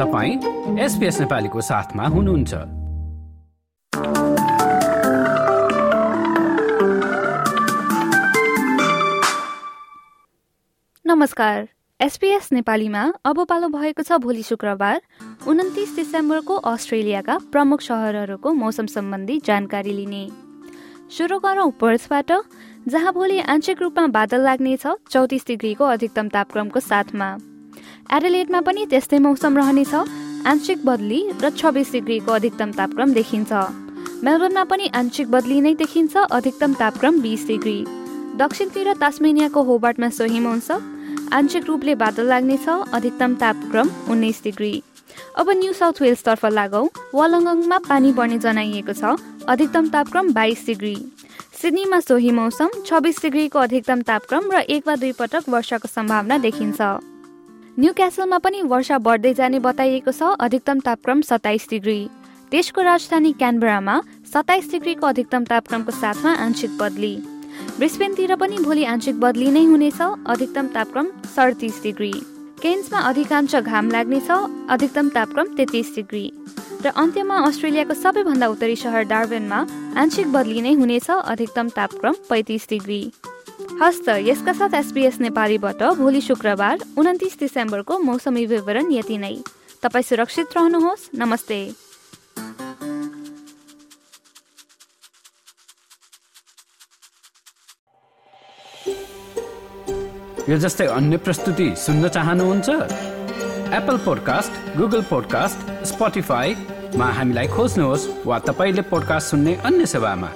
तपाईँ एसपिएस नेपालीको साथमा हुनुहुन्छ। नमस्कार। एसपीएस नेपालीमा अब पालो भएको छ भोलि शुक्रबार उन्तिस डिसेम्बरको अस्ट्रेलियाका प्रमुख सहरहरूको मौसम सम्बन्धी जानकारी लिने। सुरु गरौँ पर्थबाट जहाँ भोलि आंशिक रूपमा बादल लाग्नेछ चौतिस डिग्रीको अधिकतम तापक्रमको साथमा। एडलेटमा पनि त्यस्तै मौसम रहनेछ। आंशिक बदली र छब्बिस डिग्रीको अधिकतम तापक्रम देखिन्छ। मेलबर्नमा पनि आंशिक बदली नै देखिन्छ अधिकतम तापक्रम बिस डिग्री। दक्षिणतिर तास्मेनियाको होबार्टमा सोही मौसम। आंशिक रूपले बादल लाग्नेछ अधिकतम तापक्रम उन्नाइस डिग्री। अब न्यू साउथ वेल्सतर्फ लागौँ। वालङ्गङमा पानी बढ्ने जनाइएको छ अधिकतम तापक्रम बाइस डिग्री। सिडनीमा सोही मौसम छब्बिस डिग्रीको अधिकतम तापक्रम र एक वा दुई पटक वर्षाको सम्भावना देखिन्छ। न्यू क्यासलमा पनि वर्षा बढ्दै जाने बताइएको छ अधिकतम तापक्रम सत्ताइस डिग्री। देशको राजधानी क्यानबरामा सत्ताइस डिग्रीको अधिकतम तापक्रमको साथमा आंशिक बदली। ब्रिस्बेनतिर पनि भोलि आंशिक बदली नै हुनेछ अधिकतम तापक्रम सडतिस डिग्री। केन्समा अधिकांश घाम लाग्नेछ अधिकतम तापक्रम तेत्तिस डिग्री। र अन्त्यमा अस्ट्रेलियाको सबैभन्दा उत्तरी सहर डार्बेनमा आंशिक बदली नै हुनेछ अधिकतम तापक्रम पैँतिस डिग्री। हस्त यसका साथ एसपिएस नेपालीबाट भोलि शुक्रबार उन्तिस डिसेम्बरको मौसमी विवरण यति नै। तपाईँ सुरक्षित रहनुहोस्। नमस्ते। यो जस्तै अन्य प्रस्तुति सुन्न चाहनुहुन्छ? एप्पल पोडकास्ट गुगल पोडकास्ट स्पोटिफाईमा हामीलाई खोज्नुहोस् वा तपाईँले पोडकास्ट सुन्ने अन्य सेवामा।